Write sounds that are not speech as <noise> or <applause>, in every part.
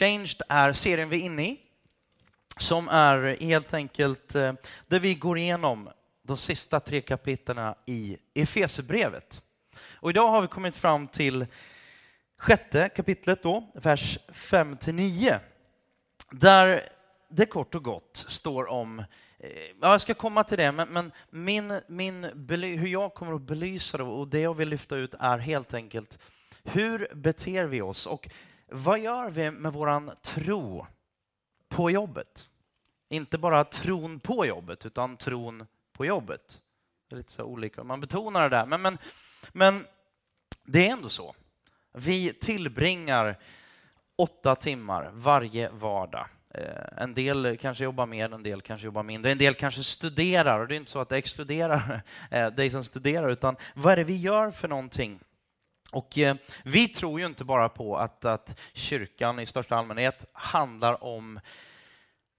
Changed är serien vi är inne i, som är helt enkelt eh, där vi går igenom de sista tre kapitlen i Efesebrevet. Och idag har vi kommit fram till sjätte kapitlet, då, vers 5-9, där det kort och gott står om eh, Ja, jag ska komma till det, men, men min, min, hur jag kommer att belysa det och det jag vill lyfta ut är helt enkelt hur beter vi oss och vad gör vi med våran tro på jobbet? Inte bara tron på jobbet, utan tron på jobbet. Det är lite så olika, man betonar det där. Men, men, men det är ändå så. Vi tillbringar åtta timmar varje vardag. Eh, en del kanske jobbar mer, en del kanske jobbar mindre. En del kanske studerar, och det är inte så att det exkluderar eh, dig som studerar, utan vad är det vi gör för någonting? Och eh, vi tror ju inte bara på att, att kyrkan i största allmänhet handlar om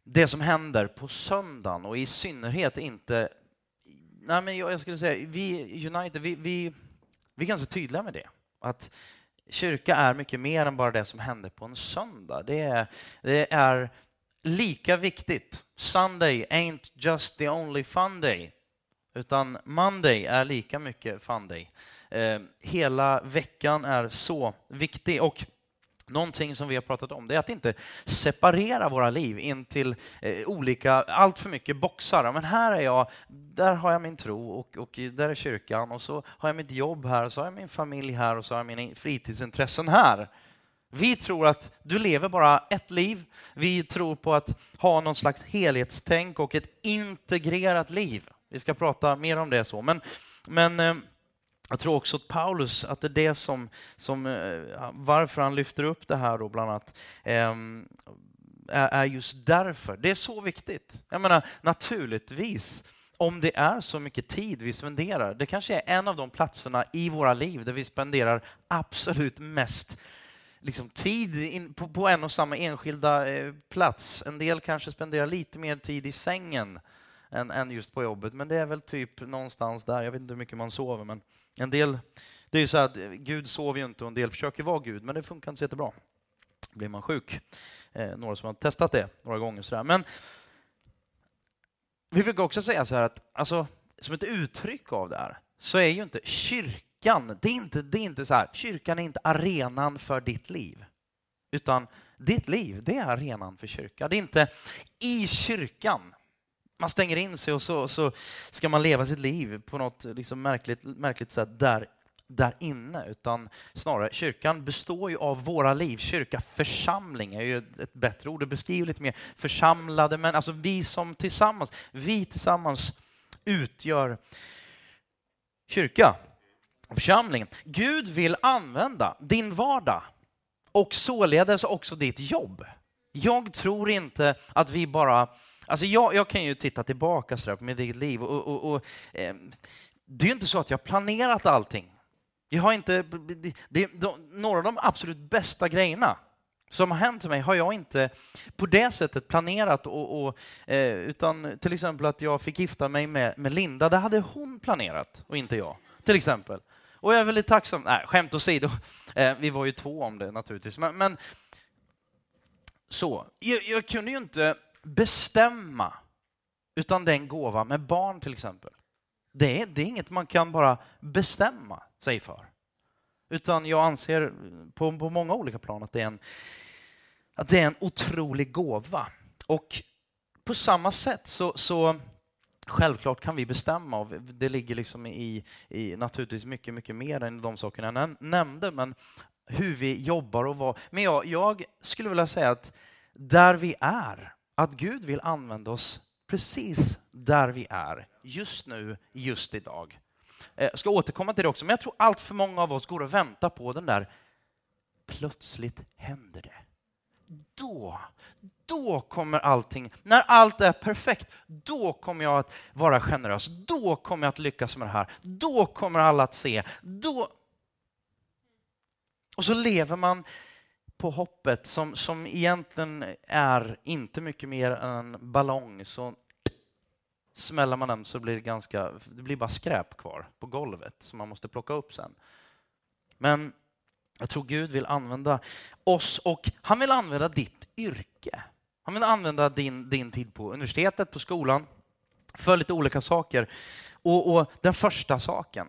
det som händer på söndagen och i synnerhet inte... Nej, men jag, skulle säga, vi United, vi, vi, vi är ganska tydliga med det. Att kyrka är mycket mer än bara det som händer på en söndag. Det är, det är lika viktigt. Sunday ain't just the only fun day, utan Monday är lika mycket fun day. Eh, hela veckan är så viktig. Och Någonting som vi har pratat om det är att inte separera våra liv in till eh, olika, allt för mycket boxar. Men här är jag, där har jag min tro och, och där är kyrkan och så har jag mitt jobb här och så har jag min familj här och så har jag mina fritidsintressen här. Vi tror att du lever bara ett liv. Vi tror på att ha någon slags helhetstänk och ett integrerat liv. Vi ska prata mer om det så. Men, men eh, jag tror också att Paulus, att det är det som, som eh, varför han lyfter upp det här då bland annat, ehm, är just därför. Det är så viktigt. Jag menar, naturligtvis, om det är så mycket tid vi spenderar, det kanske är en av de platserna i våra liv där vi spenderar absolut mest liksom, tid på, på, en och samma enskilda eh, plats. En del kanske spenderar lite mer tid i sängen än, än just på jobbet, men det är väl typ någonstans där. Jag vet inte hur mycket man sover, men en del, det är ju så att eh, Gud sover ju inte och en del försöker vara Gud, men det funkar inte så jättebra. Blir man sjuk. Eh, några som har testat det några gånger. Sådär. Men vi brukar också säga så här att alltså, som ett uttryck av det här så är ju inte kyrkan, det är inte, det är inte så här, kyrkan är inte arenan för ditt liv. Utan ditt liv, det är arenan för kyrkan. Det är inte i kyrkan man stänger in sig och så, så ska man leva sitt liv på något liksom märkligt, märkligt sätt där, där inne, utan snarare kyrkan består ju av våra liv. Kyrka, församling är ju ett bättre ord, det beskriver lite mer församlade, men alltså vi som tillsammans, vi tillsammans utgör kyrka, församlingen. Gud vill använda din vardag och således också ditt jobb. Jag tror inte att vi bara Alltså jag, jag kan ju titta tillbaka så på mitt eget liv och, och, och eh, det är ju inte så att jag har planerat allting. Jag har inte, det, det, de, några av de absolut bästa grejerna som har hänt mig har jag inte på det sättet planerat, och, och eh, utan till exempel att jag fick gifta mig med, med Linda, det hade hon planerat och inte jag. Till exempel. Och jag är väldigt tacksam, nej skämt åsido, eh, vi var ju två om det naturligtvis, men, men så, jag, jag kunde ju inte bestämma, utan det är en gåva med barn till exempel. Det är, det är inget man kan bara bestämma sig för. Utan jag anser på, på många olika plan att det, är en, att det är en otrolig gåva. Och på samma sätt så, så Självklart kan vi bestämma och det ligger liksom i, i naturligtvis mycket, mycket mer än de sakerna jag nämnde, men hur vi jobbar och vad. Men jag, jag skulle vilja säga att där vi är att Gud vill använda oss precis där vi är, just nu, just idag. Jag ska återkomma till det också, men jag tror allt för många av oss går och väntar på den där plötsligt händer det. Då, då kommer allting, när allt är perfekt, då kommer jag att vara generös, då kommer jag att lyckas med det här, då kommer alla att se, då... Och så lever man på hoppet som, som egentligen är inte mycket mer än en ballong så smäller man den så blir det ganska, det blir bara skräp kvar på golvet som man måste plocka upp sen. Men Jag tror Gud vill använda oss och han vill använda ditt yrke. Han vill använda din, din tid på universitetet, på skolan, för lite olika saker. Och, och, den första saken,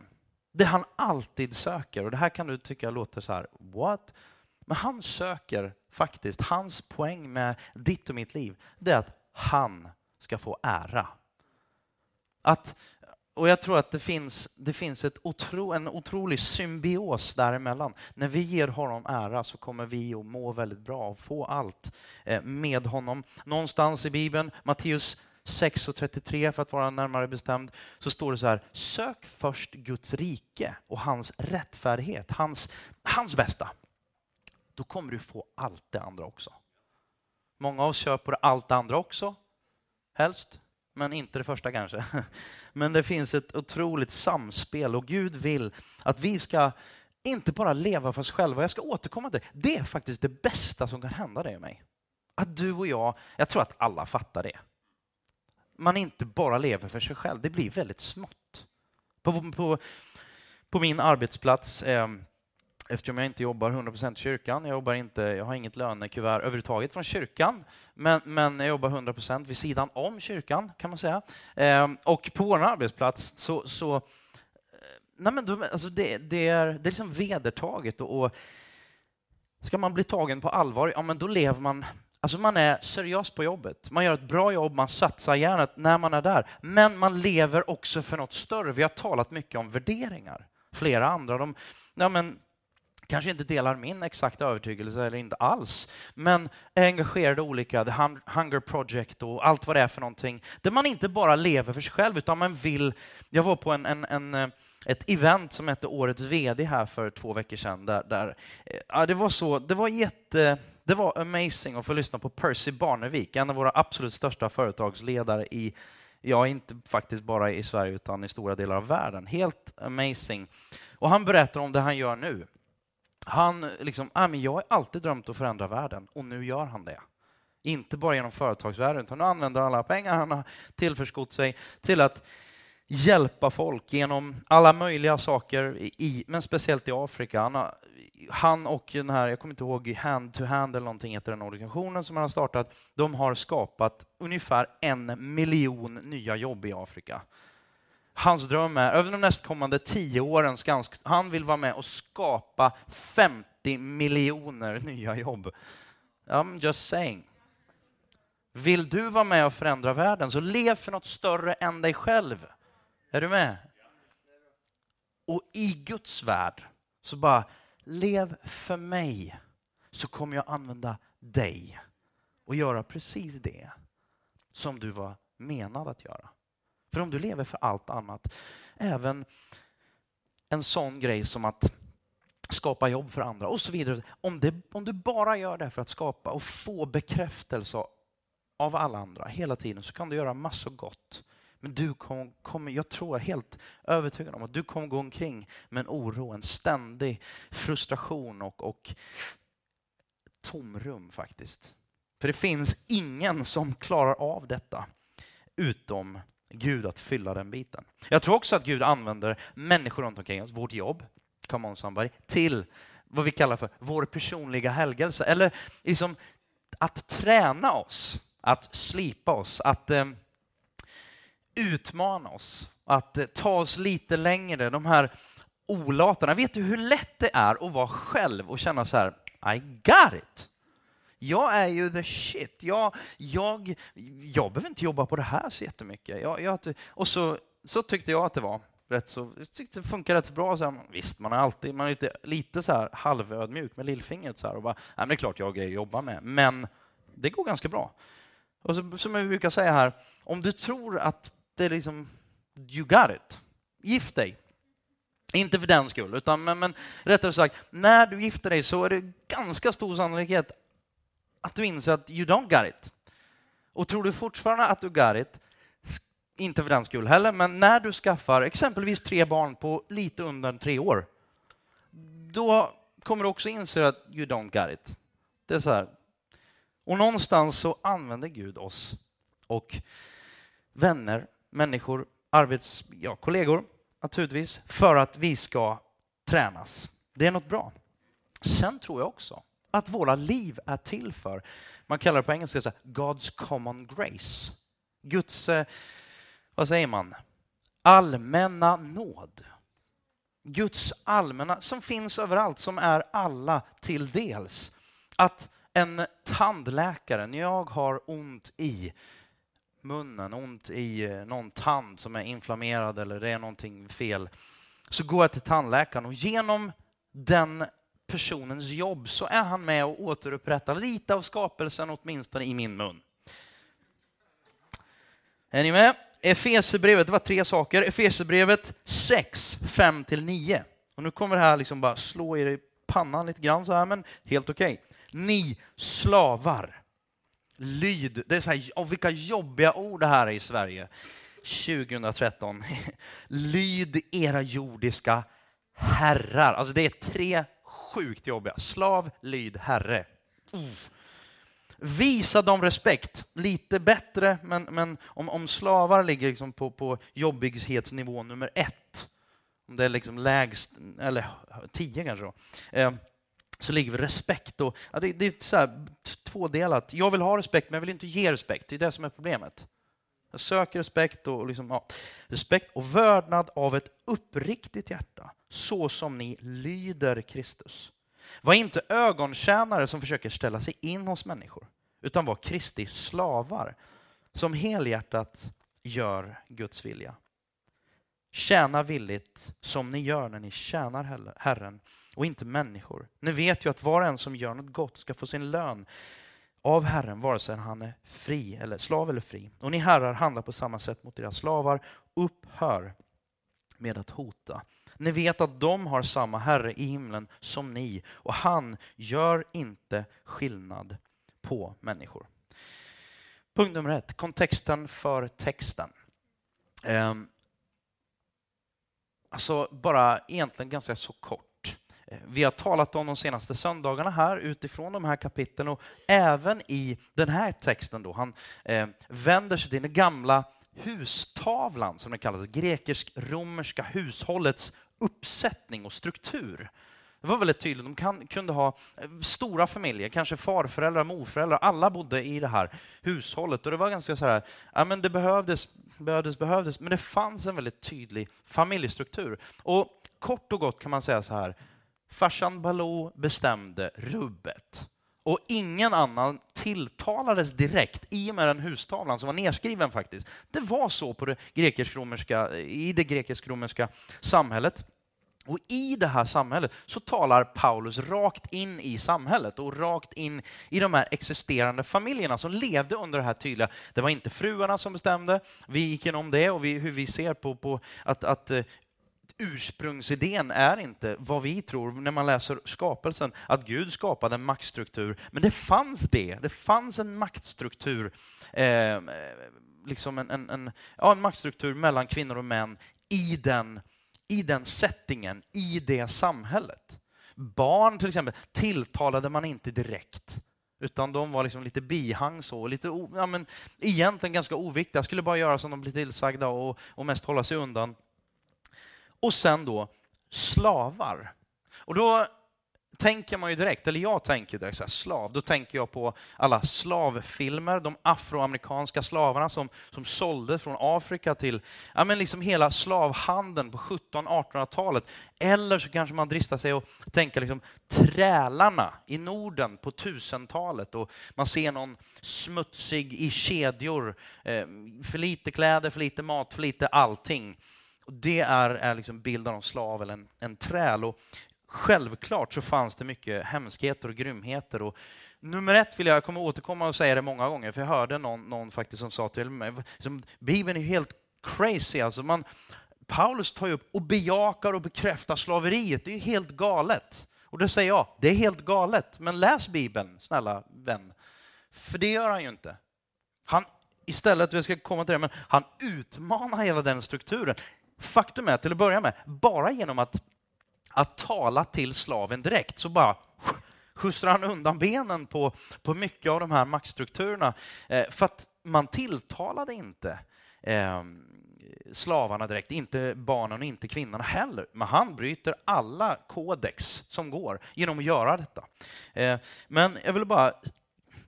det han alltid söker, och det här kan du tycka låter så här, what? Men han söker faktiskt, hans poäng med ditt och mitt liv, det är att han ska få ära. Att, och jag tror att det finns, det finns ett otro, en otrolig symbios däremellan. När vi ger honom ära så kommer vi att må väldigt bra och få allt eh, med honom. Någonstans i Bibeln, Matteus 6 och 33 för att vara närmare bestämd, så står det så här, sök först Guds rike och hans rättfärdighet, hans, hans bästa. Då kommer du få allt det andra också. Många av oss köper allt det andra också, helst, men inte det första kanske. <laughs> Men det finns ett otroligt samspel och Gud vill att vi ska inte bara leva för oss själva. Jag ska återkomma till det. Det är faktiskt det bästa som kan hända dig och mig. Att du och jag, jag tror att alla fattar det. Man inte bara lever för sig själv, det blir väldigt smått. På, på, på min arbetsplats, eh, eftersom jag inte jobbar 100% i kyrkan. Jag, jobbar inte, jag har inget lönekuvert överhuvudtaget från kyrkan, men, men jag jobbar 100% vid sidan om kyrkan, kan man säga. Eh, och på vår arbetsplats så, så eh, nej men då, alltså det, det, är, det är liksom vedertaget. Och, och, ska man bli tagen på allvar, ja men då lever man Alltså man är seriös på jobbet, man gör ett bra jobb, man satsar hjärnet när man är där. Men man lever också för något större. Vi har talat mycket om värderingar. Flera andra, de, ja men, kanske inte delar min exakta övertygelse eller inte alls, men är engagerade i olika, The Hunger Project och allt vad det är för någonting, där man inte bara lever för sig själv utan man vill... Jag var på en, en, en eh, ett event som hette Årets VD här för två veckor sedan. Där, där, eh, ja, det var så, det var jätte... Det var amazing att få lyssna på Percy Barnevik, en av våra absolut största företagsledare i, ja, inte faktiskt bara i Sverige utan i stora delar av världen. Helt amazing. Och han berättar om det han gör nu. Han liksom, ah, men jag har alltid drömt att förändra världen och nu gör han det. Inte bara genom företagsvärlden, utan nu använder alla pengar han har tillförskott sig till att hjälpa folk genom alla möjliga saker, i, men speciellt i Afrika. Han, har, han och den här, jag kommer inte ihåg, Hand to Hand eller någonting heter den organisationen som han har startat, de har skapat ungefär en miljon nya jobb i Afrika. Hans dröm är, över de nästkommande tio åren ska han, vill vara med och skapa 50 miljoner nya jobb. I'm just saying. Vill du vara med och förändra världen, så lev för något större än dig själv. Är du med? Och i Guds värld, så bara lev för mig, så kommer jag använda dig och göra precis det som du var menad att göra. För om du lever för allt annat, även en sån grej som att skapa jobb för andra och så vidare. Om, det, om du bara gör det för att skapa och få bekräftelse av alla andra hela tiden så kan du göra massor gott. Men du kommer, kom, jag tror helt övertygad om att du kommer gå omkring med en oro, en ständig frustration och, och tomrum faktiskt. För det finns ingen som klarar av detta utom Gud att fylla den biten. Jag tror också att Gud använder människor runt omkring oss, vårt jobb, come on somebody, till vad vi kallar för vår personliga helgelse. Eller liksom att träna oss, att slipa oss, att eh, utmana oss, att eh, ta oss lite längre. De här olatarna. Vet du hur lätt det är att vara själv och känna så här, I got it. Jag är ju the shit. Jag, jag, jag behöver inte jobba på det här så jättemycket. Jag, jag, och så, så tyckte jag att det var. Rätt så, jag tyckte det funkar rätt bra. Så här, visst, man är alltid man är lite, lite så här halvödmjuk med lillfingret. Så här, och bara, nej, det är klart jag har grejer att jobba med, men det går ganska bra. Och så, som jag brukar säga här, om du tror att det är liksom, you got it, gift dig. Inte för den skull, utan men, men rättare sagt, när du gifter dig så är det ganska stor sannolikhet att du inser att you don't got it. Och tror du fortfarande att du got it, inte för den skull heller, men när du skaffar exempelvis tre barn på lite under tre år, då kommer du också inse att you don't got it. Det är så här. Och någonstans så använder Gud oss och vänner, människor, arbets, ja, kollegor naturligtvis, för att vi ska tränas. Det är något bra. Sen tror jag också att våra liv är till för, man kallar det på engelska så här, God's common grace. Guds, eh, vad säger man, allmänna nåd. Guds allmänna, som finns överallt, som är alla till dels. Att en tandläkare, när jag har ont i munnen, ont i eh, någon tand som är inflammerad eller det är någonting fel, så går jag till tandläkaren och genom den personens jobb så är han med och återupprättar lite av skapelsen åtminstone i min mun. Är ni med? Efesierbrevet, det var tre saker. Efesierbrevet 6, 5-9. Och nu kommer det här liksom bara slå er i pannan lite grann så här, men helt okej. Okay. Ni slavar, lyd. Det är så här, oh, vilka jobbiga ord det här är i Sverige 2013. <laughs> lyd era jordiska herrar. Alltså det är tre sjukt jobbiga. Slav, lyd, herre. Mm. Visa dem respekt. Lite bättre, men, men om, om slavar ligger liksom på, på jobbighetsnivå nummer ett, om det är liksom lägst, eller tio kanske då, eh, så ligger vi respekt. Och, ja, det, det, är så här, tvådelat. Jag vill ha respekt, men jag vill inte ge respekt. Det är det som är problemet. Jag söker respekt och, liksom, ja, respekt och vördnad av ett uppriktigt hjärta, så som ni lyder Kristus. Var inte ögontjänare som försöker ställa sig in hos människor, utan var Kristi slavar, som helhjärtat gör Guds vilja. Tjäna villigt som ni gör när ni tjänar Herren och inte människor. Ni vet ju att var och en som gör något gott ska få sin lön av Herren, vare sig han är fri eller slav eller fri. Och ni herrar handlar på samma sätt mot era slavar. Upphör med att hota. Ni vet att de har samma Herre i himlen som ni och han gör inte skillnad på människor. Punkt nummer ett, kontexten för texten. Ehm, alltså bara egentligen ganska så kort. Vi har talat om de senaste söndagarna här utifrån de här kapitlen och även i den här texten då. Han eh, vänder sig till den gamla hustavlan som den kallas, grekisk-romerska hushållets uppsättning och struktur. Det var väldigt tydligt. De kan, kunde ha eh, stora familjer, kanske farföräldrar, morföräldrar. Alla bodde i det här hushållet. Och det var ganska så här, ja men det behövdes, behövdes, behövdes. Men det fanns en väldigt tydlig familjestruktur. Och kort och gott kan man säga så här, Farsan Baloo bestämde rubbet. Och ingen annan tilltalades direkt i och med den hustavlan som var nedskriven faktiskt. Det var så på det grekisk-romerska, i det grekisk-romerska samhället. Och i det här samhället så talar Paulus rakt in i samhället och rakt in i de här existerande familjerna som levde under det här tydliga. Det var inte fruarna som bestämde. Vi gick igenom det och vi, hur vi ser på, på att, att eh, ursprungsidén är inte vad vi tror när man läser skapelsen, att Gud skapade en maktstruktur. Men det fanns det. Det fanns en maktstruktur, ehm, eh, liksom en, en, en, ja, en maktstruktur mellan kvinnor och män i den, i den settingen, i det samhället. Barn till exempel tilltalade man inte direkt utan de var liksom lite bihang så, lite ja, men egentligen ganska oviktiga, skulle bara göra som de blev tillsagda och, och mest hålla sig undan. Och sen då slavar. Och då tänker man ju direkt, eller jag tänker direkt så här, slav, då tänker jag på alla slavfilmer, de afroamerikanska slavarna som, som såldes från Afrika till ja, men liksom hela slavhandeln på 1700-1800-talet. Eller så kanske man dristar sig att tänka liksom, trälarna i Norden på 1000-talet och man ser någon smutsig i kedjor, eh, för lite kläder, för lite mat, för lite allting. Och det är, är liksom bilden av slav eller en, en träl. Och självklart så fanns det mycket hemskheter och grymheter. Och nummer ett vill jag, jag kommer återkomma och säga det många gånger, för jag hörde någon, någon faktiskt som sa till mig, liksom, Bibeln är helt crazy. Alltså man, Paulus tar ju upp och bejakar och bekräftar slaveriet. Det är helt galet. Och då säger jag, det är helt galet. Men läs Bibeln, snälla vän. För det gör han ju inte. Han istället, vi ska komma till det, men han utmanar hela den strukturen. Faktum är, till att börja med, bara genom att, att tala till slaven direkt så bara skjutsar han undan benen på, på mycket av de här maktstrukturerna. Eh, för att man tilltalade inte eh, slavarna direkt, inte barnen och inte kvinnorna heller. Men han bryter alla kodex som går genom att göra detta. Eh, men jag vill bara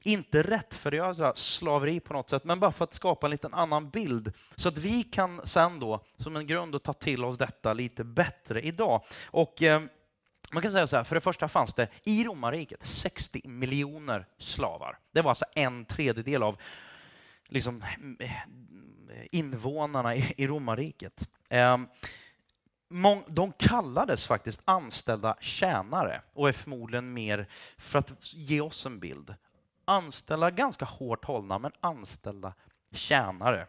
inte rättfärdiga slaveri på något sätt, men bara för att skapa en liten annan bild så att vi kan sen då som en grund att ta till oss detta lite bättre idag. Och eh, man kan säga så här, för det första fanns det i romarriket 60 miljoner slavar. Det var alltså en tredjedel av liksom, invånarna i romarriket. Ehm, de kallades faktiskt anställda tjänare och är förmodligen mer för att ge oss en bild. Anställda, ganska hårt hållna, men anställda tjänare.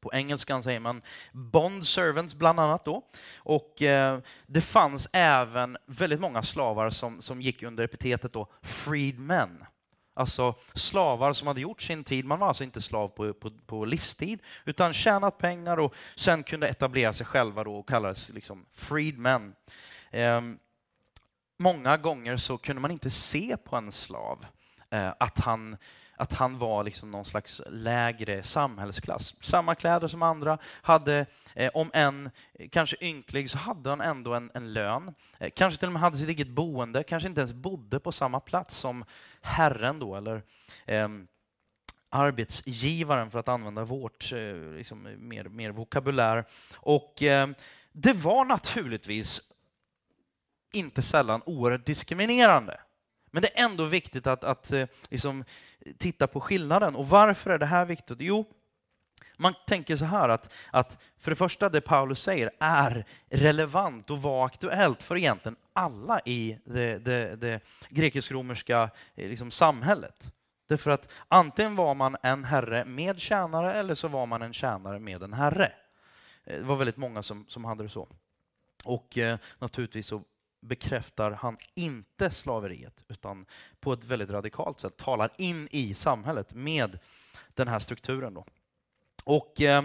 På engelskan säger man bond servants bland annat då. Och eh, det fanns även väldigt många slavar som, som gick under epitetet då freedmen. Alltså slavar som hade gjort sin tid. Man var alltså inte slav på, på, på livstid, utan tjänat pengar och sen kunde etablera sig själva då och kallades liksom freedmen. Eh, många gånger så kunde man inte se på en slav eh, Eh, att han att han var liksom någon slags lägre samhällsklass. Samma kläder som andra, hade, eh, om en kanske ynklig, så hade han ändå en, en lön. Eh, kanske till och med hade sitt eget boende, kanske inte ens bodde på samma plats som herren då, eller eh, arbetsgivaren för att använda vårt eh, liksom, mer, mer vokabulär. Och eh, det var naturligtvis inte sällan oerhört diskriminerande. Men det är ändå viktigt att, att eh, liksom, titta på skillnaden. Och varför är det här viktigt? Jo, man tänker så här att, att för det första, det Paulus säger är relevant och var aktuellt för egentligen alla i det, det, det grekisk-romerska eh, liksom, samhället. Därför att antingen var man en herre med tjänare eller så var man en tjänare med en herre. Eh, det var väldigt många som, som hade det så. Och eh, naturligtvis så bekräftar han inte slaveriet, utan på ett väldigt radikalt sätt talar in i samhället med den här strukturen. Då. Och eh,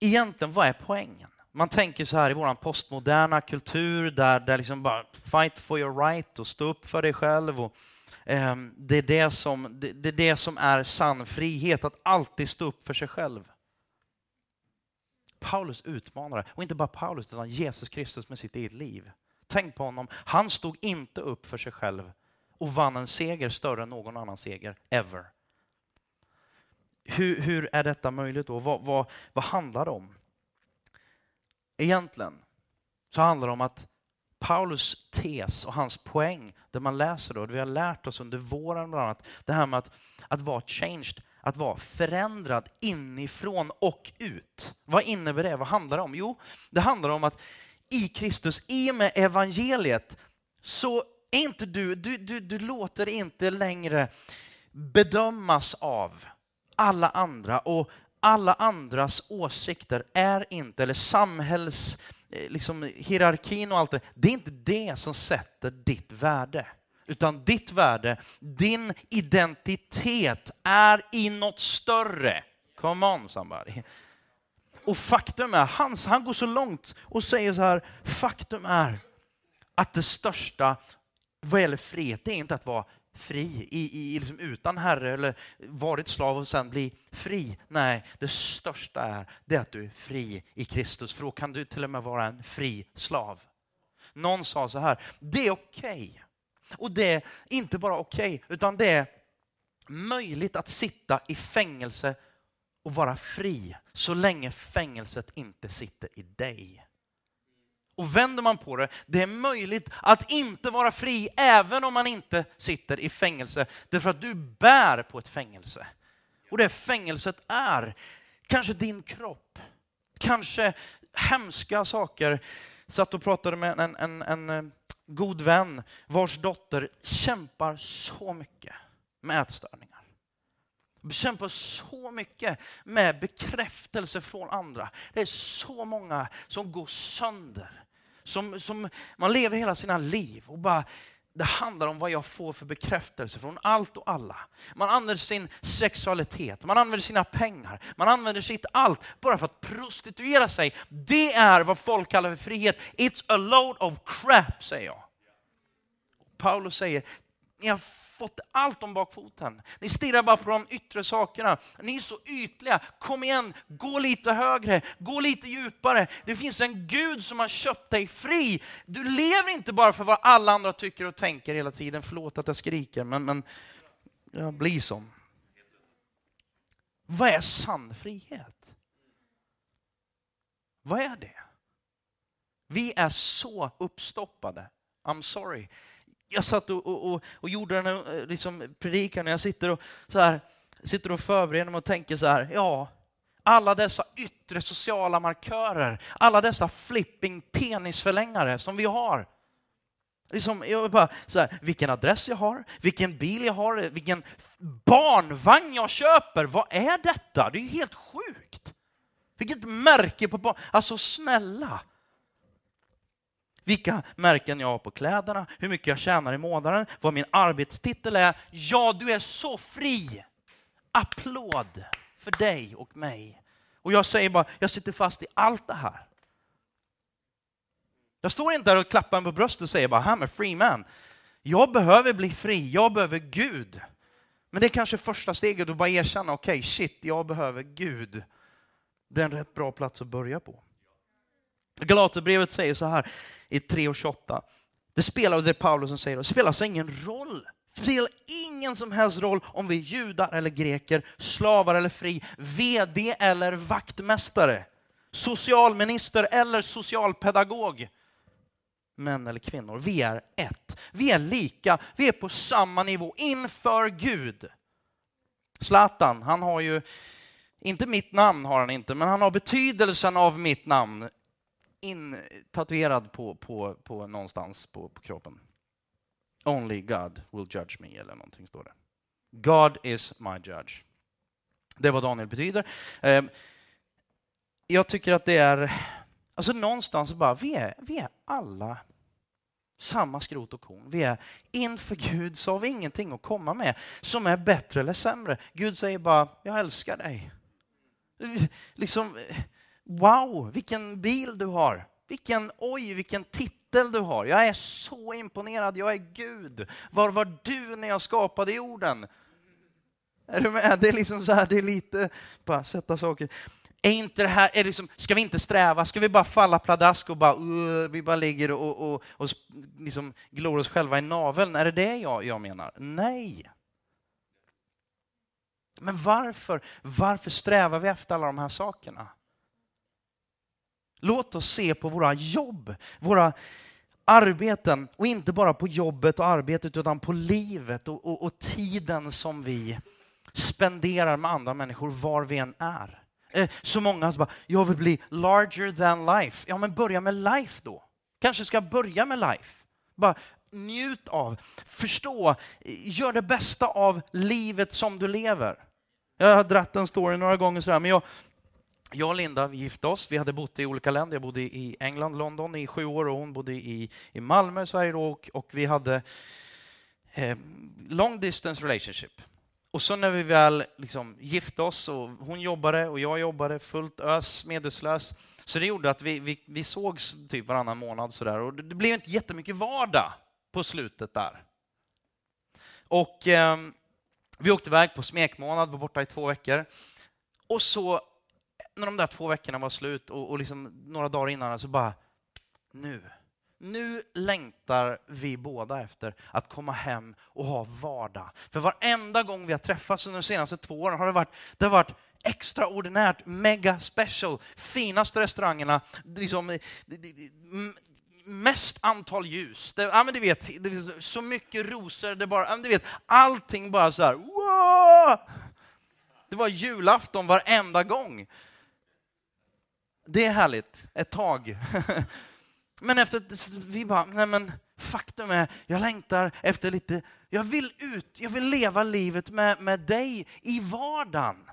egentligen, vad är poängen? Man tänker så här i vår postmoderna kultur där, där liksom bara fight for your right och stå upp för dig själv. Och, eh, det, är det, som, det, det är det som är sann frihet, att alltid stå upp för sig själv. Paulus utmanare, och inte bara Paulus utan Jesus Kristus med sitt eget liv. Tänk på honom, han stod inte upp för sig själv och vann en seger större än någon annan seger ever. Hur, hur är detta möjligt då? Vad, vad, vad handlar det om? Egentligen så handlar det om att Paulus tes och hans poäng, det man läser då, det vi har lärt oss under våren bland annat, det här med att, att vara changed, att vara förändrad inifrån och ut. Vad innebär det? Vad handlar det om? Jo, det handlar om att i Kristus, i och med evangeliet, så är inte du, du, du, du låter inte längre bedömas av alla andra och alla andras åsikter är inte, eller samhälls, eh, liksom, hierarkin och allt det, det är inte det som sätter ditt värde. Utan ditt värde, din identitet är i något större. Come on somebody. Och faktum är, han, han går så långt och säger så här, faktum är att det största vad gäller frihet, det är inte att vara fri i, i, liksom utan herre eller varit slav och sen bli fri. Nej, det största är det att du är fri i Kristus, för då kan du till och med vara en fri slav. Någon sa så här, det är okej okay och det är inte bara okej, okay, utan det är möjligt att sitta i fängelse och vara fri så länge fängelset inte sitter i dig. Och vänder man på det, det är möjligt att inte vara fri även om man inte sitter i fängelse. Därför att du bär på ett fängelse. Och det fängelset är kanske din kropp, kanske hemska saker. Satt och pratade med en, en, en eh, god vän vars dotter kämpar så mycket med ätstörningar. Kämpar så mycket med bekräftelse från andra. Det är så många som går sönder. Som, som man lever hela sina liv och bara det handlar om vad jag får för bekräftelse från allt och alla. Man använder sin sexualitet, man använder sina pengar, man använder sitt allt bara för att prostituera sig. Det är vad folk kallar för frihet. It's a load of crap, säger jag. Paulus säger, ni har fått allt om bakfoten. Ni stirrar bara på de yttre sakerna. Ni är så ytliga. Kom igen, gå lite högre, gå lite djupare. Det finns en Gud som har köpt dig fri. Du lever inte bara för vad alla andra tycker och tänker hela tiden. Förlåt att jag skriker, men, men jag blir som. Vad är sann frihet? Vad är det? Vi är så uppstoppade. I'm sorry jag satt och, och, och, och gjorde den här eh, liksom, predikan och jag sitter och, så här, sitter och förbereder mig och tänker så här, ja, alla dessa yttre sociala markörer, alla dessa flipping penisförlängare som vi har. Liksom, jag bara, så här, vilken adress jag har, vilken bil jag har, vilken barnvagn jag köper. Vad är detta? Det är ju helt sjukt. Vilket märke på barn... Alltså snälla vilka märken jag har på kläderna, hur mycket jag tjänar i månaden, vad min arbetstitel är. Ja, du är så fri! Applåd för dig och mig. Och jag säger bara, jag sitter fast i allt det här. Jag står inte där och klappar mig på bröstet och säger bara, I'm a free man. Jag behöver bli fri, jag behöver Gud. Men det är kanske första steget att bara erkänna, okej, okay, shit, jag behöver Gud. Det är en rätt bra plats att börja på. Galaterbrevet säger så här i 3.28. Det spelar, det är Paulus som säger, det spelar alltså ingen roll. Det spelar ingen som helst roll om vi är judar eller greker, slavar eller fri, VD eller vaktmästare, socialminister eller socialpedagog. Män eller kvinnor, vi är ett. Vi är lika, vi är på samma nivå inför Gud. Zlatan, han har ju, inte mitt namn har han inte, men han har betydelsen av mitt namn intatuerad på, på, på någonstans på, på kroppen. Only God will judge me, eller någonting står det. God is my judge. Det är vad Daniel betyder. Ehm, jag tycker att det är, alltså någonstans bara, vi är, vi är alla samma skrot och korn. Vi är inför Gud så har vi ingenting att komma med som är bättre eller sämre. Gud säger bara, jag älskar dig. Liksom, Wow, vilken bil du har! Vilken, oj, vilken titel du har! Jag är så imponerad, jag är Gud. Var var du när jag skapade jorden? Är du med? Det är liksom så här, det är lite, bara sätta saker. Är inte det här, är liksom, ska vi inte sträva? Ska vi bara falla pladask och bara, uh, vi bara ligger och, och, och liksom glor oss själva i naveln? Är det det jag, jag menar? Nej. Men varför, varför strävar vi efter alla de här sakerna? Låt oss se på våra jobb, våra arbeten och inte bara på jobbet och arbetet utan på livet och, och, och tiden som vi spenderar med andra människor var vi än är. Eh, så många som bara, jag vill bli larger than life. Ja, men börja med life då. Kanske ska börja med life. Bara njut av, förstå, gör det bästa av livet som du lever. Jag har dratt en story några gånger sådär, men jag, jag och Linda vi gifte oss. Vi hade bott i olika länder. Jag bodde i England, London i sju år och hon bodde i, i Malmö, Sverige då, och, och vi hade eh, long distance relationship. Och så när vi väl liksom gifte oss och hon jobbade och jag jobbade fullt ös, medvetslös, så det gjorde att vi, vi, vi sågs typ varannan månad sådär och det, det blev inte jättemycket vardag på slutet där. Och eh, vi åkte iväg på smekmånad, var borta i två veckor. Och så när de där två veckorna var slut och, och liksom några dagar innan så bara, nu. Nu längtar vi båda efter att komma hem och ha vardag. För varenda gång vi har träffats under de senaste två åren har det varit, det har varit extraordinärt, mega special, finaste restaurangerna, liksom, mest antal ljus. Det, ja, men du vet, det så mycket rosor, det bara, ja, du vet, allting bara så här, wow! Det var julafton varenda gång. Det är härligt, ett tag. <laughs> Men efter, vi bara, nej men faktum är, jag längtar efter lite, jag vill ut, jag vill leva livet med, med dig i vardagen.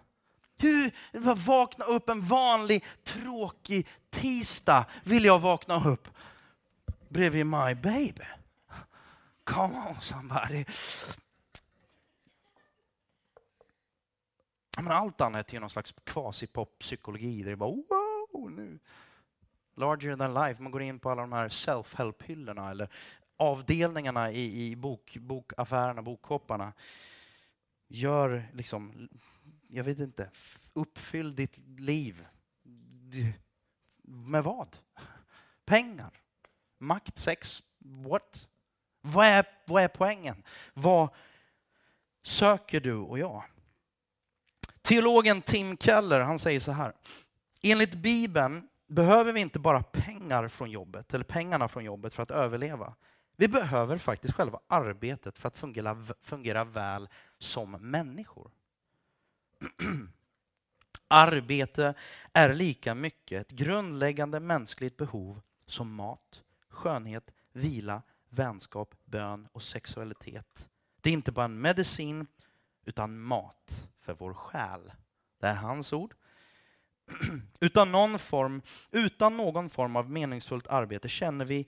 Hur, vakna upp en vanlig tråkig tisdag vill jag vakna upp bredvid my baby. Come on somebody. Men allt annat är någon slags kvasipop-psykologi där det bara wow, nu. Larger than life, man går in på alla de här self-help-hyllorna eller avdelningarna i, i bok, bokaffärerna, bokkopparna. Gör liksom, jag vet inte, uppfyll ditt liv. Med vad? Pengar? Makt? Sex? What? Vad är, vad är poängen? Vad söker du och jag? Teologen Tim Keller han säger så här. Enligt Bibeln behöver vi inte bara pengar från jobbet, eller pengarna från jobbet för att överleva. Vi behöver faktiskt själva arbetet för att fungera, fungera väl som människor. <clears throat> Arbete är lika mycket ett grundläggande mänskligt behov som mat, skönhet, vila, vänskap, bön och sexualitet. Det är inte bara en medicin, utan mat för vår själ. Det är hans ord. <clears throat> Utan någon, form, utan någon form av meningsfullt arbete känner vi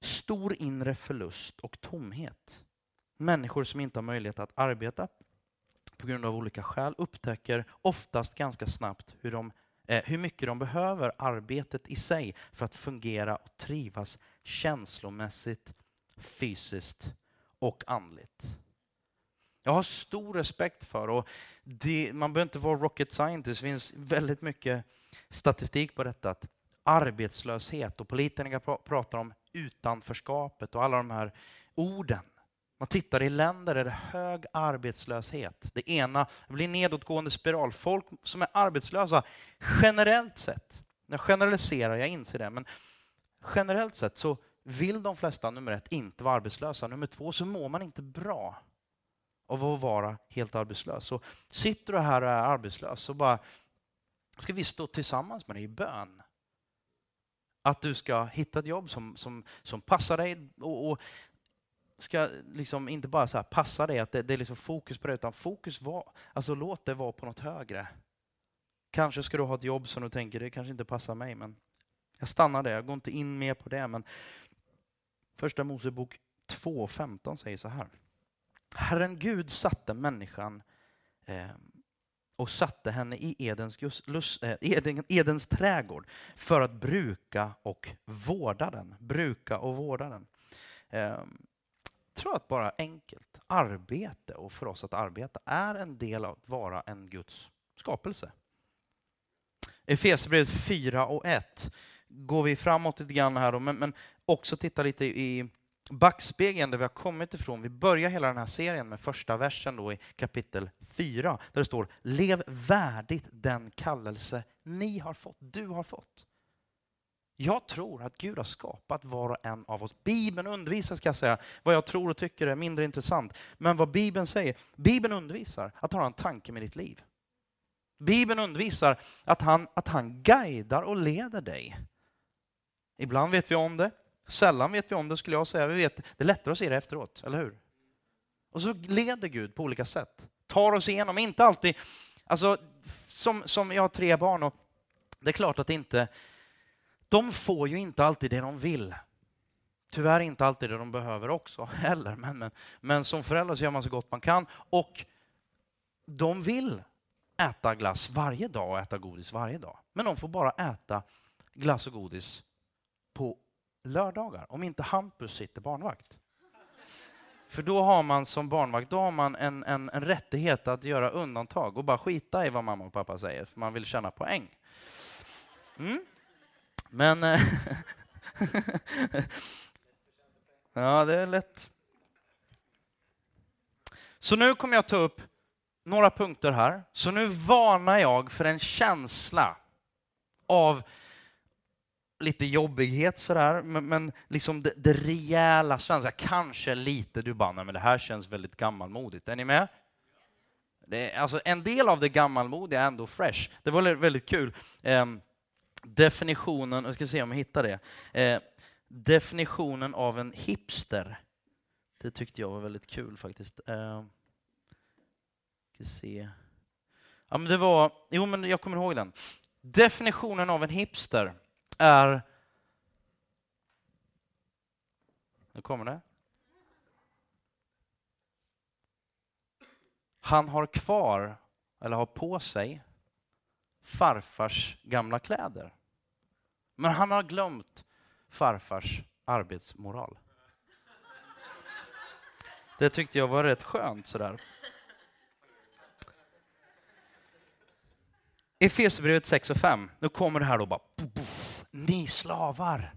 stor inre förlust och tomhet. Människor som inte har möjlighet att arbeta på grund av olika skäl upptäcker oftast ganska snabbt hur, de, eh, hur mycket de behöver arbetet i sig för att fungera och trivas känslomässigt, fysiskt och andligt. Jag har stor respekt för, och det, man behöver inte vara rocket scientist, det finns väldigt mycket statistik på detta, att arbetslöshet och politikerna pratar om utanförskapet och alla de här orden. Man tittar i länder där det är hög arbetslöshet. Det ena det blir nedåtgående spiral. Folk som är arbetslösa generellt sett, jag generaliserar, jag inser det, men generellt sett så vill de flesta, nummer ett, inte vara arbetslösa. Nummer två, så mår man inte bra av att vara helt arbetslös. Så sitter du här och är arbetslös så bara ska vi stå tillsammans med dig i bön. Att du ska hitta ett jobb som, som, som passar dig och, och ska liksom inte bara så passa dig, att det, det, är liksom fokus på det, utan fokus var, alltså låt det vara på något högre. Kanske ska du ha ett jobb som du tänker, det kanske inte passar mig, men jag stannar där, jag går inte in mer på det. Men första Mosebok 2.15 säger så här. Herren Gud satte människan eh, och satte henne i Edens, lust, eh, Eden, Edens trädgård för att bruka och vårda den. Bruka och vårda den. Eh, tror att bara enkelt arbete och för oss att arbeta är en del av att vara en Guds skapelse. Efesierbrevet 4 och 1 går vi framåt lite grann här, då, men, men också titta lite i backspegeln där vi har kommit ifrån. Vi börjar hela den här serien med första versen då i kapitel 4, där det står Lev värdigt den kallelse ni har fått, du har fått. Jag tror att Gud har skapat var och en av oss. Bibeln undervisar, ska jag säga, vad jag tror och tycker är mindre intressant. Men vad Bibeln säger, Bibeln undervisar att ha en tanke med ditt liv. Bibeln undervisar att han, att han guidar och leder dig. Ibland vet vi om det, sällan vet vi om det skulle jag säga. Vi vet, det är lättare att se det efteråt, eller hur? Och så leder Gud på olika sätt. Tar oss igenom, inte alltid... Alltså, som, som jag har tre barn och det är klart att inte de får ju inte alltid det de vill. Tyvärr inte alltid det de behöver också <laughs> heller, men, men, men som förälder så gör man så gott man kan. Och de vill äta glass varje dag och äta godis varje dag. Men de får bara äta glass och godis på lördagar, om inte Hampus sitter barnvakt. För då har man som barnvakt då har man en, en, en rättighet att göra undantag och bara skita i vad mamma och pappa säger, för man vill tjäna poäng. Mm. Men... Eh, <laughs> ja, det är lätt. Så nu kommer jag ta upp några punkter här. Så nu varnar jag för en känsla av lite jobbighet sådär, men, men liksom det, det rejäla svenska, kanske lite du bara, nej men det här känns väldigt gammalmodigt. Är ni med? Det, alltså en del av det gammalmodiga är ändå fresh. Det var väldigt kul. Eh, definitionen, jag ska se om jag hittar det. Eh, definitionen av en hipster. Det tyckte jag var väldigt kul faktiskt. Eh, ska se. Ja, men det var, jo men jag kommer ihåg den. Definitionen av en hipster är... Nu kommer det. Han har kvar, eller har på sig, farfars gamla kläder. Men han har glömt farfars arbetsmoral. Det tyckte jag var rätt skönt sådär. Efesierbrevet 6 och 5, nu kommer det här då bara. Ni slavar,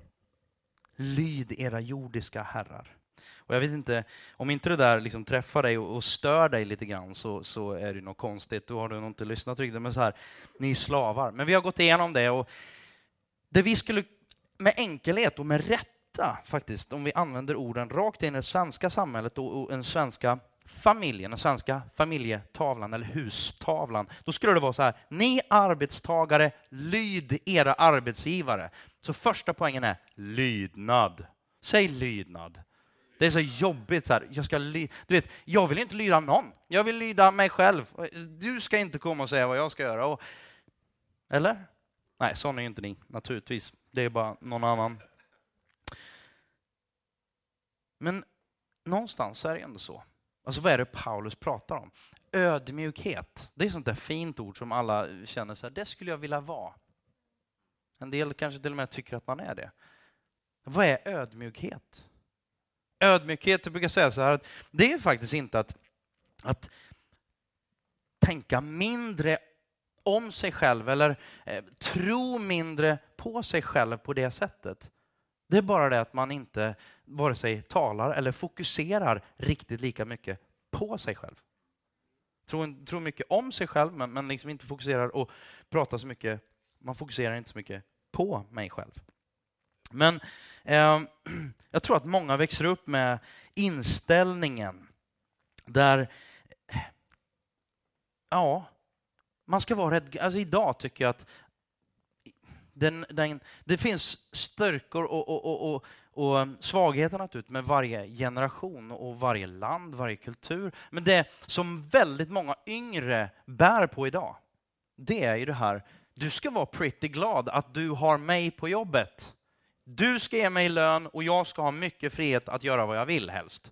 lyd era jordiska herrar. Och jag vet inte, om inte det där liksom träffar dig och, stör dig lite grann så, så är det något konstigt. Då har du nog inte lyssnat riktigt. Men så här, ni slavar. Men vi har gått igenom det och det vi skulle med enkelhet och med rätta faktiskt, om vi använder orden rakt in i det svenska samhället och, och den svenska familjen, den svenska familjetavlan eller hustavlan, då skulle det vara så här, ni arbetstagare, lyd era arbetsgivare. Så första poängen är lydnad. Säg lydnad. Det är så jobbigt. Så här. Jag, ska du vet, jag vill inte lyda någon. Jag vill lyda mig själv. Du ska inte komma och säga vad jag ska göra. Och, eller? Nej, sån är ju inte ni, naturligtvis. Det är bara någon annan. Men någonstans är det ändå så. Alltså vad är det Paulus pratar om? Ödmjukhet. Det är sånt där fint ord som alla känner så här, det skulle jag vilja vara. En del kanske till och med tycker att man är det. Vad är ödmjukhet? Ödmjukhet, jag brukar säga så här, att det är faktiskt inte att, att tänka mindre om sig själv eller eh, tro mindre på sig själv på det sättet. Det är bara det att man inte vare sig talar eller fokuserar riktigt lika mycket på sig själv. Tror, tror mycket om sig själv men, men liksom inte fokuserar och pratar så mycket, man fokuserar inte så mycket på mig själv. Men eh, <clears throat> jag tror att många växer upp med inställningen där, <clears throat> ja, man ska vara rädd. Alltså idag tycker jag att den, den, det finns styrkor och, och, och, och, och um, svagheter naturligtvis med varje generation och varje land, varje kultur. Men det som väldigt många yngre bär på idag, det är ju det här, du ska vara pretty glad att du har mig på jobbet. Du ska ge mig lön och jag ska ha mycket frihet att göra vad jag vill helst.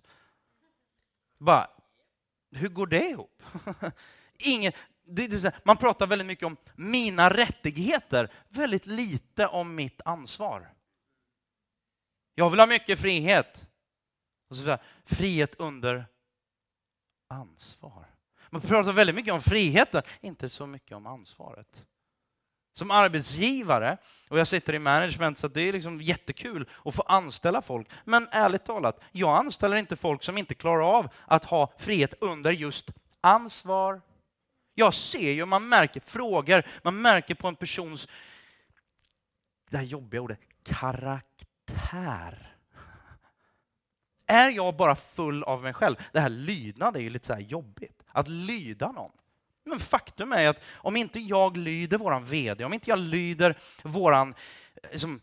Bara, hur går det ihop? <laughs> Ingen, det, det, typ man pratar väldigt mycket om mina rättigheter, väldigt lite om mitt ansvar. Jag vill ha mycket frihet. Och så frihet under ansvar. Man pratar väldigt mycket om friheten, inte så mycket om ansvaret som arbetsgivare, och jag sitter i management så det är liksom jättekul att få anställa folk. Men ärligt talat, jag anställer inte folk som inte klarar av att ha frihet under just ansvar. Jag ser ju, man märker frågor, man märker på en persons, det här jobbiga ordet, karaktär. Är jag bara full av mig själv? Det här lydnad är ju lite så jobbigt, att lyda någon. Men faktum är att om inte jag lyder våran VD, om inte jag lyder våran, liksom,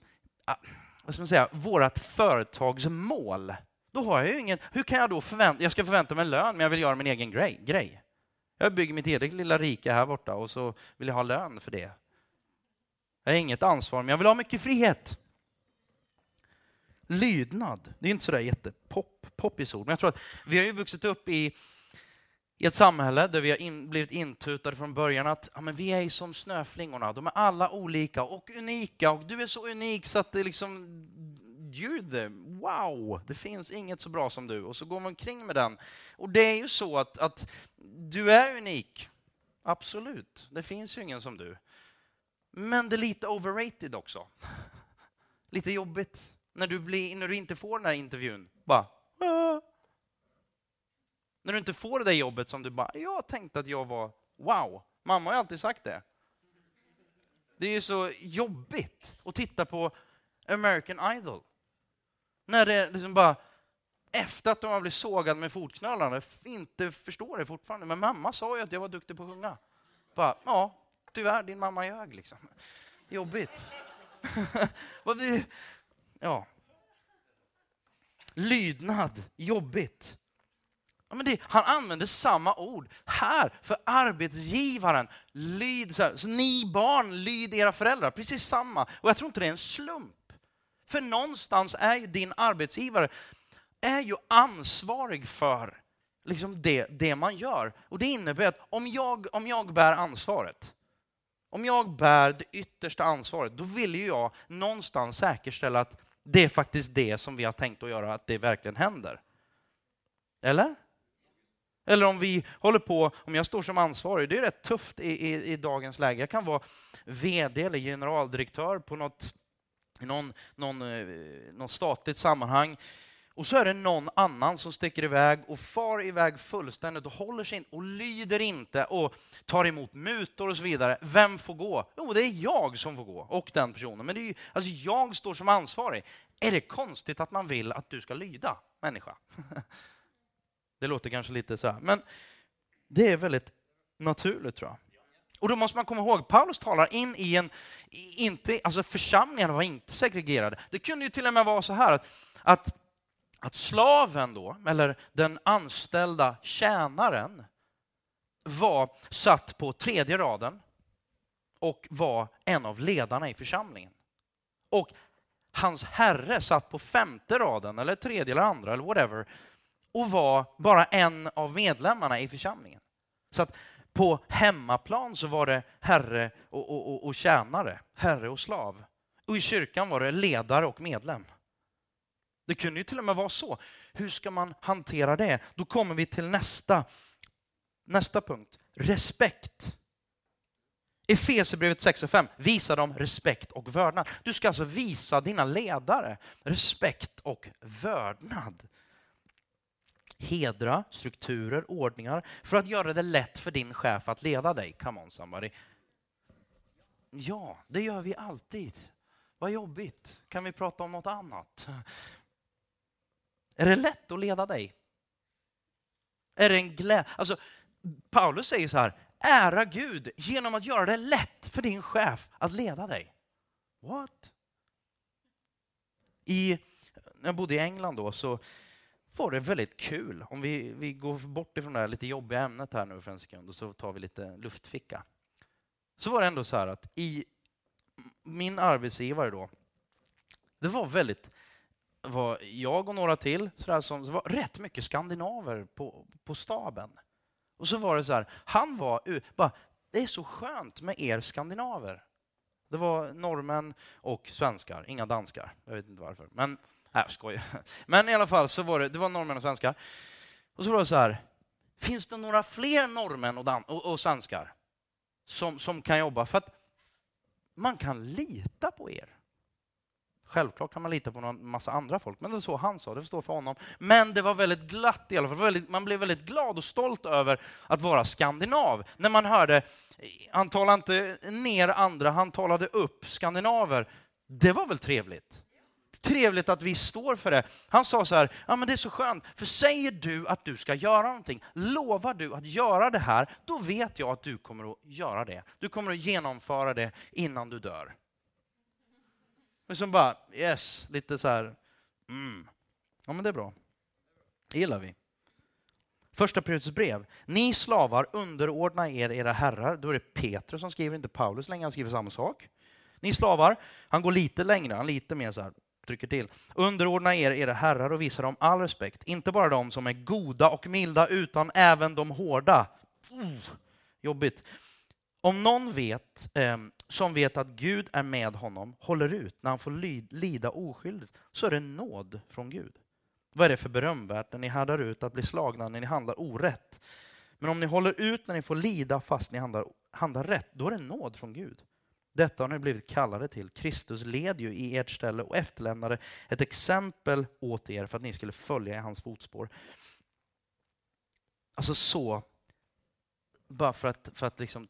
vad ska man säga, vårat företagsmål, då har jag ju ingen, hur kan jag då förvänta, jag ska förvänta mig lön men jag vill göra min egen grej. grej. Jag bygger mitt eget lilla rike här borta och så vill jag ha lön för det. Jag har inget ansvar, men jag vill ha mycket frihet. Lydnad, det är inte sådär jättepop, poppis ord, men jag tror att vi har ju vuxit upp i i ett samhälle där vi har in, blivit intutade från början att ja, men vi är som snöflingorna, de är alla olika och unika och du är så unik så att det liksom, you're the, wow, det finns inget så bra som du och så går man omkring med den. Och det är ju så att, att du är unik, absolut, det finns ju ingen som du. Men det är lite overrated också. <laughs> Lite jobbigt när du, blir, när du inte får den här intervjun. Bara, ah. när du inte får det där jobbet som du bara, jag tänkte att jag var, wow, mamma har alltid sagt det. Det är ju så jobbigt att titta på American Idol. När det liksom bara, efter att de har blivit sågade med fotknölarna, inte förstår det fortfarande. Men mamma sa ju att jag var duktig på att sjunga. Bara, ja, tyvärr, din mamma ljög liksom. Jobbigt. <laughs> ja. Lydnad, jobbigt. Ja, men det, han använder samma ord här för arbetsgivaren. Lyd, så, här, så ni barn, lyd era föräldrar. Precis samma. Och jag tror inte det är en slump. För någonstans är ju din arbetsgivare är ju ansvarig för liksom det, det man gör. Och det innebär att om jag, om jag bär ansvaret, om jag bär det yttersta ansvaret, då vill ju jag någonstans säkerställa att det är faktiskt det som vi har tänkt att göra, att det verkligen händer. Eller? Eller om vi håller på, om jag står som ansvarig, det är rätt tufft i, i, i dagens läge. Jag kan vara VD eller generaldirektör på något, någon, någon, eh, någon statligt sammanhang. Och så är det någon annan som sticker iväg och far iväg fullständigt och håller sig in och lyder inte och tar emot mutor och så vidare. Vem får gå? Jo, det är jag som får gå och den personen. Men det är ju, alltså jag står som ansvarig. Är det konstigt att man vill att du ska lyda, människa? <laughs> Det låter kanske lite så här, men det är väldigt naturligt tror jag. Och då måste man komma ihåg, Paulus talar in i en, inte, alltså församlingen var inte segregerade. Det kunde ju till och med vara så här att, att, att slaven då, eller den anställda tjänaren, var satt på tredje raden och var en av ledarna i församlingen. Och hans herre satt på femte raden, eller tredje eller andra, eller whatever, och var bara en av medlemmarna i församlingen. Så att på hemmaplan så var det herre och, och, och, och tjänare, herre och slav. Och i kyrkan var det ledare och medlem. Det kunde ju till och med vara så. Hur ska man hantera det? Då kommer vi till nästa, nästa punkt. Respekt. Efesierbrevet 6 och 5 visar dem respekt och vördnad. Du ska alltså visa dina ledare respekt och vördnad hedra strukturer, ordningar för att göra det lätt för din chef att leda dig. Come on somebody. Ja, det gör vi alltid. Vad jobbigt. Kan vi prata om något annat? Är det lätt att leda dig? Är det en glädje? Alltså, Paulus säger så här, ära Gud genom att göra det lätt för din chef att leda dig. What? I, när jag bodde i England då så var det väldigt kul. Om vi, vi går bort ifrån det här lite jobbiga ämnet här nu för en sekund och så tar vi lite luftficka. Så var det ändå så här att i min arbetsgivare då, det var väldigt, var jag och några till, så där som, det var rätt mycket skandinaver på, på staben. Och så var det så här, han var bara, det är så skönt med er skandinaver. Det var norrmän och svenskar, inga danskar. Jag vet inte varför. Men Nej, jag skojar. Men i alla fall, så var det, det var norrmän och svenskar. Och så var det så här, finns det några fler norrmän och, och, och svenskar som, som kan jobba? För att man kan lita på er. Självklart kan man lita på en massa andra folk, men det var så han sa, det förstår för honom. Men det var väldigt glatt i alla fall. Väldigt, man blev väldigt glad och stolt över att vara skandinav. När man hörde, han talade inte ner andra, han talade upp skandinaver. Det var väl trevligt? Trevligt att vi står för det. Han sa så här, ja men det är så skönt, för säger du att du ska göra någonting, lovar du att göra det här, då vet jag att du kommer att göra det. Du kommer att genomföra det innan du dör. Men som bara, yes, lite så här, mm. Ja men det är bra. Det gillar vi. Första Petrus brev. Ni slavar, underordna er era herrar. Då är det Petrus som skriver, inte Paulus längre, han skriver samma sak. Ni slavar, han går lite längre, han lite mer så här, trycker till. Underordna er era herrar och visa dem all respekt, inte bara de som är goda och milda, utan även de hårda. Mm. Jobbigt. Om någon vet, eh, som vet att Gud är med honom, håller ut när han får lida oskyldigt, så är det nåd från Gud. Vad är det för berömvärt när ni härdar ut att bli slagna när ni handlar orätt? Men om ni håller ut när ni får lida fast ni handlar, handlar rätt, då är det nåd från Gud. Detta har ni blivit kallade till. Kristus led ju i ert ställe och efterlämnade ett exempel åt er för att ni skulle följa i hans fotspår. Alltså så, bara för att, för att liksom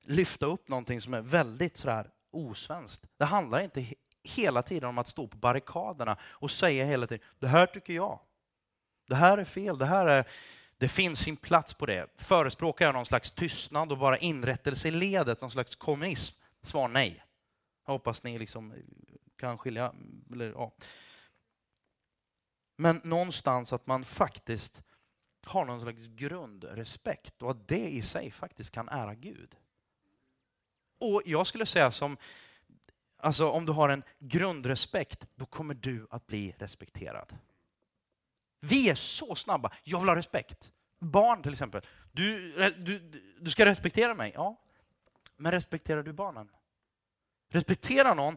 lyfta upp någonting som är väldigt sådär osvenskt. Det handlar inte hela tiden om att stå på barrikaderna och säga hela tiden, det här tycker jag. Det här är fel, det här är... Det finns sin plats på det. Förespråkar jag någon slags tystnad och bara inrättelse i ledet, någon slags kommunism, Svar nej. Jag hoppas ni liksom eh, kan skilja. Eller, ja. Men någonstans att man faktiskt har någon slags grundrespekt och att det i sig faktiskt kan ära Gud. Och jag skulle säga som, alltså om du har en grundrespekt, då kommer du att bli respekterad. Vi är så snabba. Jag vill ha respekt. Barn till exempel. Du, du, du ska respektera mig. Ja, men respekterar du barnen? Respektera någon,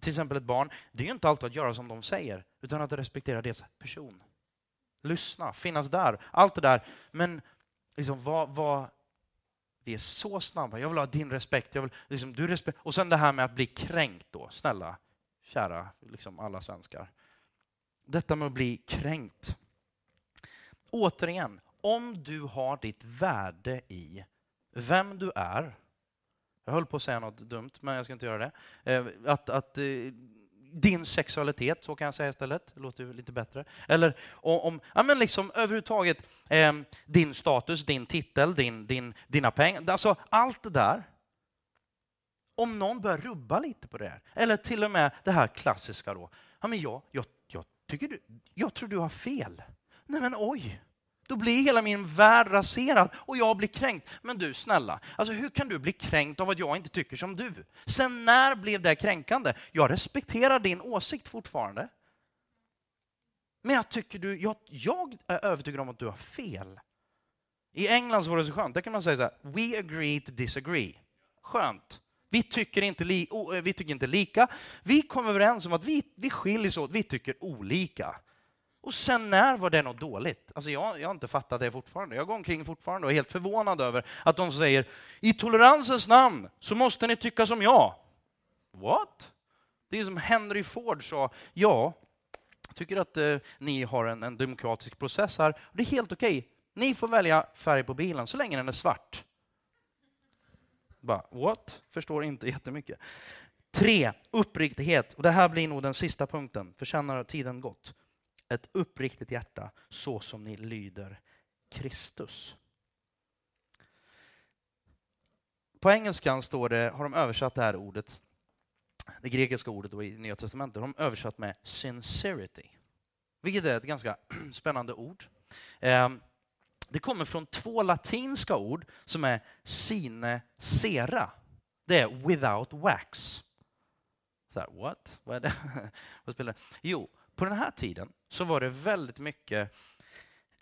till exempel ett barn, det är ju inte alltid att göra som de säger, utan att respektera deras person. lyssna, finnas där, allt det där. Men liksom, vad, vad, vi är så snabba. Jag vill ha din respekt. Jag vill, liksom, du respekt. Och sen det här med att bli kränkt då. Snälla, kära liksom alla svenskar. Detta med att bli kränkt. Återigen, om du har ditt värde i vem du är. Jag höll på att säga något dumt, men jag ska inte göra det. Eh, att, att eh, din sexualitet, så kan jag säga istället. Det låter lite bättre. Eller om, ja men liksom överhuvudtaget eh, din status, din titel, din, din, dina pengar. Alltså allt det där. Om någon börjar rubba lite på det här, eller till och med det här klassiska då. Ja men jag, jag, jag, tycker du, jag tror du har fel. Nej men oj. Då blir hela min värld raserad och jag blir kränkt. Men du snälla, alltså hur kan du bli kränkt av att jag inte tycker som du? Sen när blev det kränkande? Jag respekterar din åsikt fortfarande. Men jag tycker du, jag, jag är övertygad om att du har fel. I England så var det så skönt, där kan man säga så här, we agree to disagree. Skönt. Vi tycker inte, li, eh, vi tycker inte lika. Vi kom överens om att vi, vi skiljs åt, vi tycker olika. Och sen när var det något dåligt? Alltså jag, jag har inte fattat det fortfarande. Jag går omkring fortfarande och är helt förvånad över att de säger i toleransens namn så måste ni tycka som jag. What? Det är som Henry Ford sa, ja, jag tycker att eh, ni har en, en, demokratisk process här. Det är helt okej. Okay. Ni får välja färg på bilen så länge den är svart. Bara, what? Förstår inte jättemycket. Tre, uppriktighet. Och det här blir nog den sista punkten, för sen har tiden gått ett uppriktigt hjärta så som ni lyder Kristus. På engelskan står det, har de översatt det här ordet, det grekiska ordet i Nya Testamentet, de översatt med sincerity. Vilket är ett ganska <clears throat> spännande ord. Ehm, det kommer från två latinska ord som är sine sera. Det är without wax. Så här, what? Vad är det? <laughs> Vad spelar det? Jo, på den här tiden så var det väldigt mycket,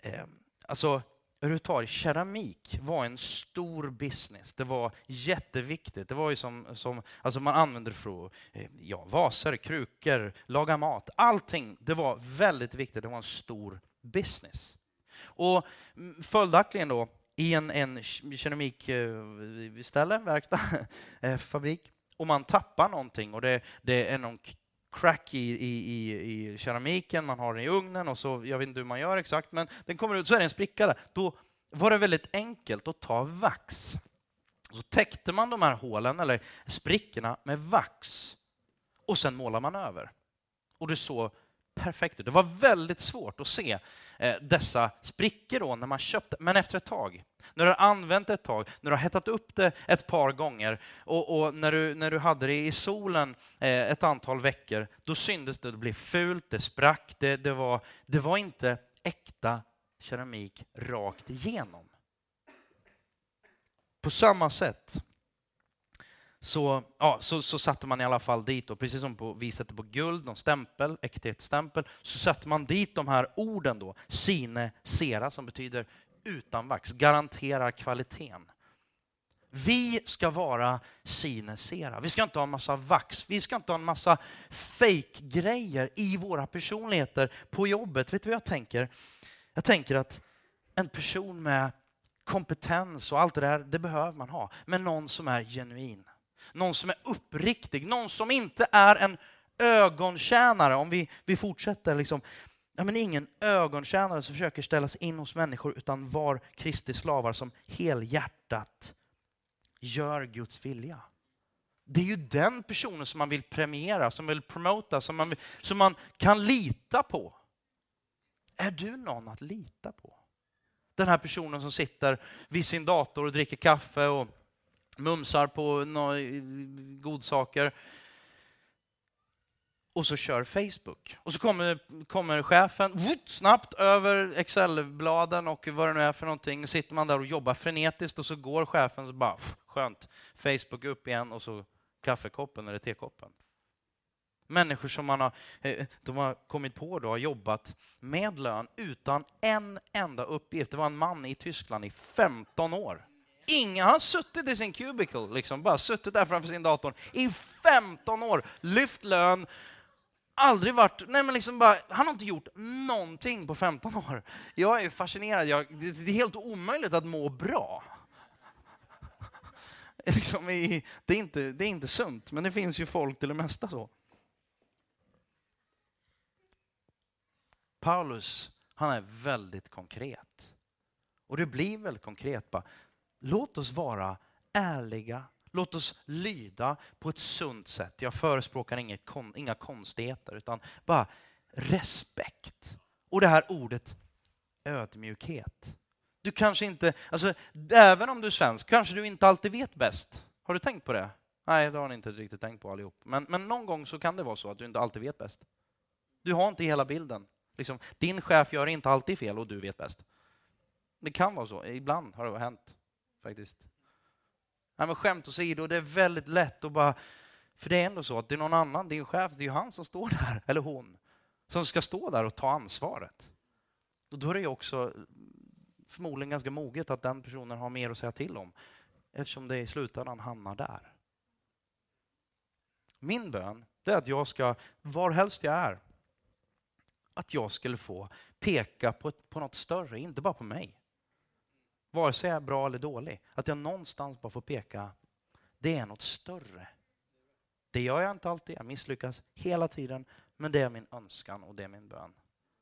eh, alltså överhuvudtaget keramik var en stor business. Det var jätteviktigt. Det var ju som, som alltså man använde det för att, eh, ja, vaser, krukor, laga mat. Allting, det var väldigt viktigt. Det var en stor business. Och mm, följaktligen då, i en, en keramikställe, eh, verkstad, <laughs> eh, fabrik, och man tappar någonting och det, det är någon crack i, i, i, i keramiken, man har den i ugnen och så, jag vet inte hur man gör exakt, men den kommer ut, så är det en spricka där. Då var det väldigt enkelt att ta vax. Så täckte man de här hålen, eller sprickorna, med vax och sen målar man över. Och det såg perfekt ut. Det var väldigt svårt att se eh, dessa sprickor då när man köpte, men efter ett tag, när du har använt det ett tag, när du har hettat upp det ett par gånger och, och när, du, när du hade det i solen eh, ett antal veckor, då syntes det, det blev fult, det sprack, det, det, var, det var inte äkta keramik rakt igenom. På samma sätt så, ja, så, så satte man i alla fall dit, då, precis som på, vi sätter på guld, någon stämpel, äkthetsstämpel, så satte man dit de här orden då, sine sera, som betyder utan vax, garanterar kvaliteten. Vi ska vara sinesera. Vi ska inte ha en massa vax, vi ska inte ha en massa fake-grejer i våra personligheter på jobbet. Vet du vad jag tänker? Jag tänker att en person med kompetens och allt det där, det behöver man ha. Men någon som är genuin någon som är uppriktig, någon som inte är en ögontjänare. Om vi, vi fortsätter liksom, ja, men ingen ögontjänare som försöker ställa sig in hos människor, utan var Kristi slavar som helhjärtat gör Guds vilja. Det är ju den personen som man vill premiera, som vill promota, som man, som man kan lita på. Är du någon att lita på? Den här personen som sitter vid sin dator och dricker kaffe och mumsar på godsaker. Och så kör Facebook. Och så kommer, kommer chefen whoop, snabbt över Excel-bladen och vad det nu är för någonting. Sitter man där och jobbar frenetiskt och så går chefen så bara skönt. Facebook upp igen och så kaffekoppen eller tekoppen. Människor som man har, eh, de har kommit på då har jobbat med lön utan en enda uppgift. Det var en man i Tyskland i 15 år Ingen har suttit i sin cubicle, liksom, bara suttit där framför sin dator i 15 år, lyft lön aldrig varit, nej men liksom bara, han har inte gjort någonting på 15 år. Jag är fascinerad, jag, det är helt omöjligt att må bra. <laughs> Liksom i, det, är inte, det är inte sunt, men det finns ju folk till det mesta så. Paulus, han är väldigt konkret. Och det blir väldigt konkret. Bara, låt oss vara ärliga, låt oss lyda på ett sunt sätt. Jag förespråkar inget, inga konstigheter, utan bara respekt. Och det här ordet ödmjukhet. Du kanske inte, alltså, även om du är svensk, kanske du inte alltid vet bäst. Har du tänkt på det? Nej, det har ni inte riktigt tänkt på allihop. Men, men någon gång så kan det vara så att du inte alltid vet bäst. Du har inte hela bilden. Liksom, din chef gör inte alltid fel och du vet bäst. Det kan vara så. Ibland har det hänt faktiskt. Nej, men skämt åsido, det är väldigt lätt att bara... För det är ändå så att det är någon annan, din chef, det är ju han som står där, <laughs> eller hon, som ska stå där och ta ansvaret. Och då är det ju också förmodligen ganska moget att den personen har mer att säga till om, eftersom det i slutändan hamnar där. Min bön är att jag ska, varhelst jag är, att jag skulle få peka på, på något större, inte bara på mig. Vare sig jag är bra eller dålig. Att jag någonstans bara får peka, det är något större. Det gör jag inte alltid, jag misslyckas hela tiden, men det är min önskan och det är min bön.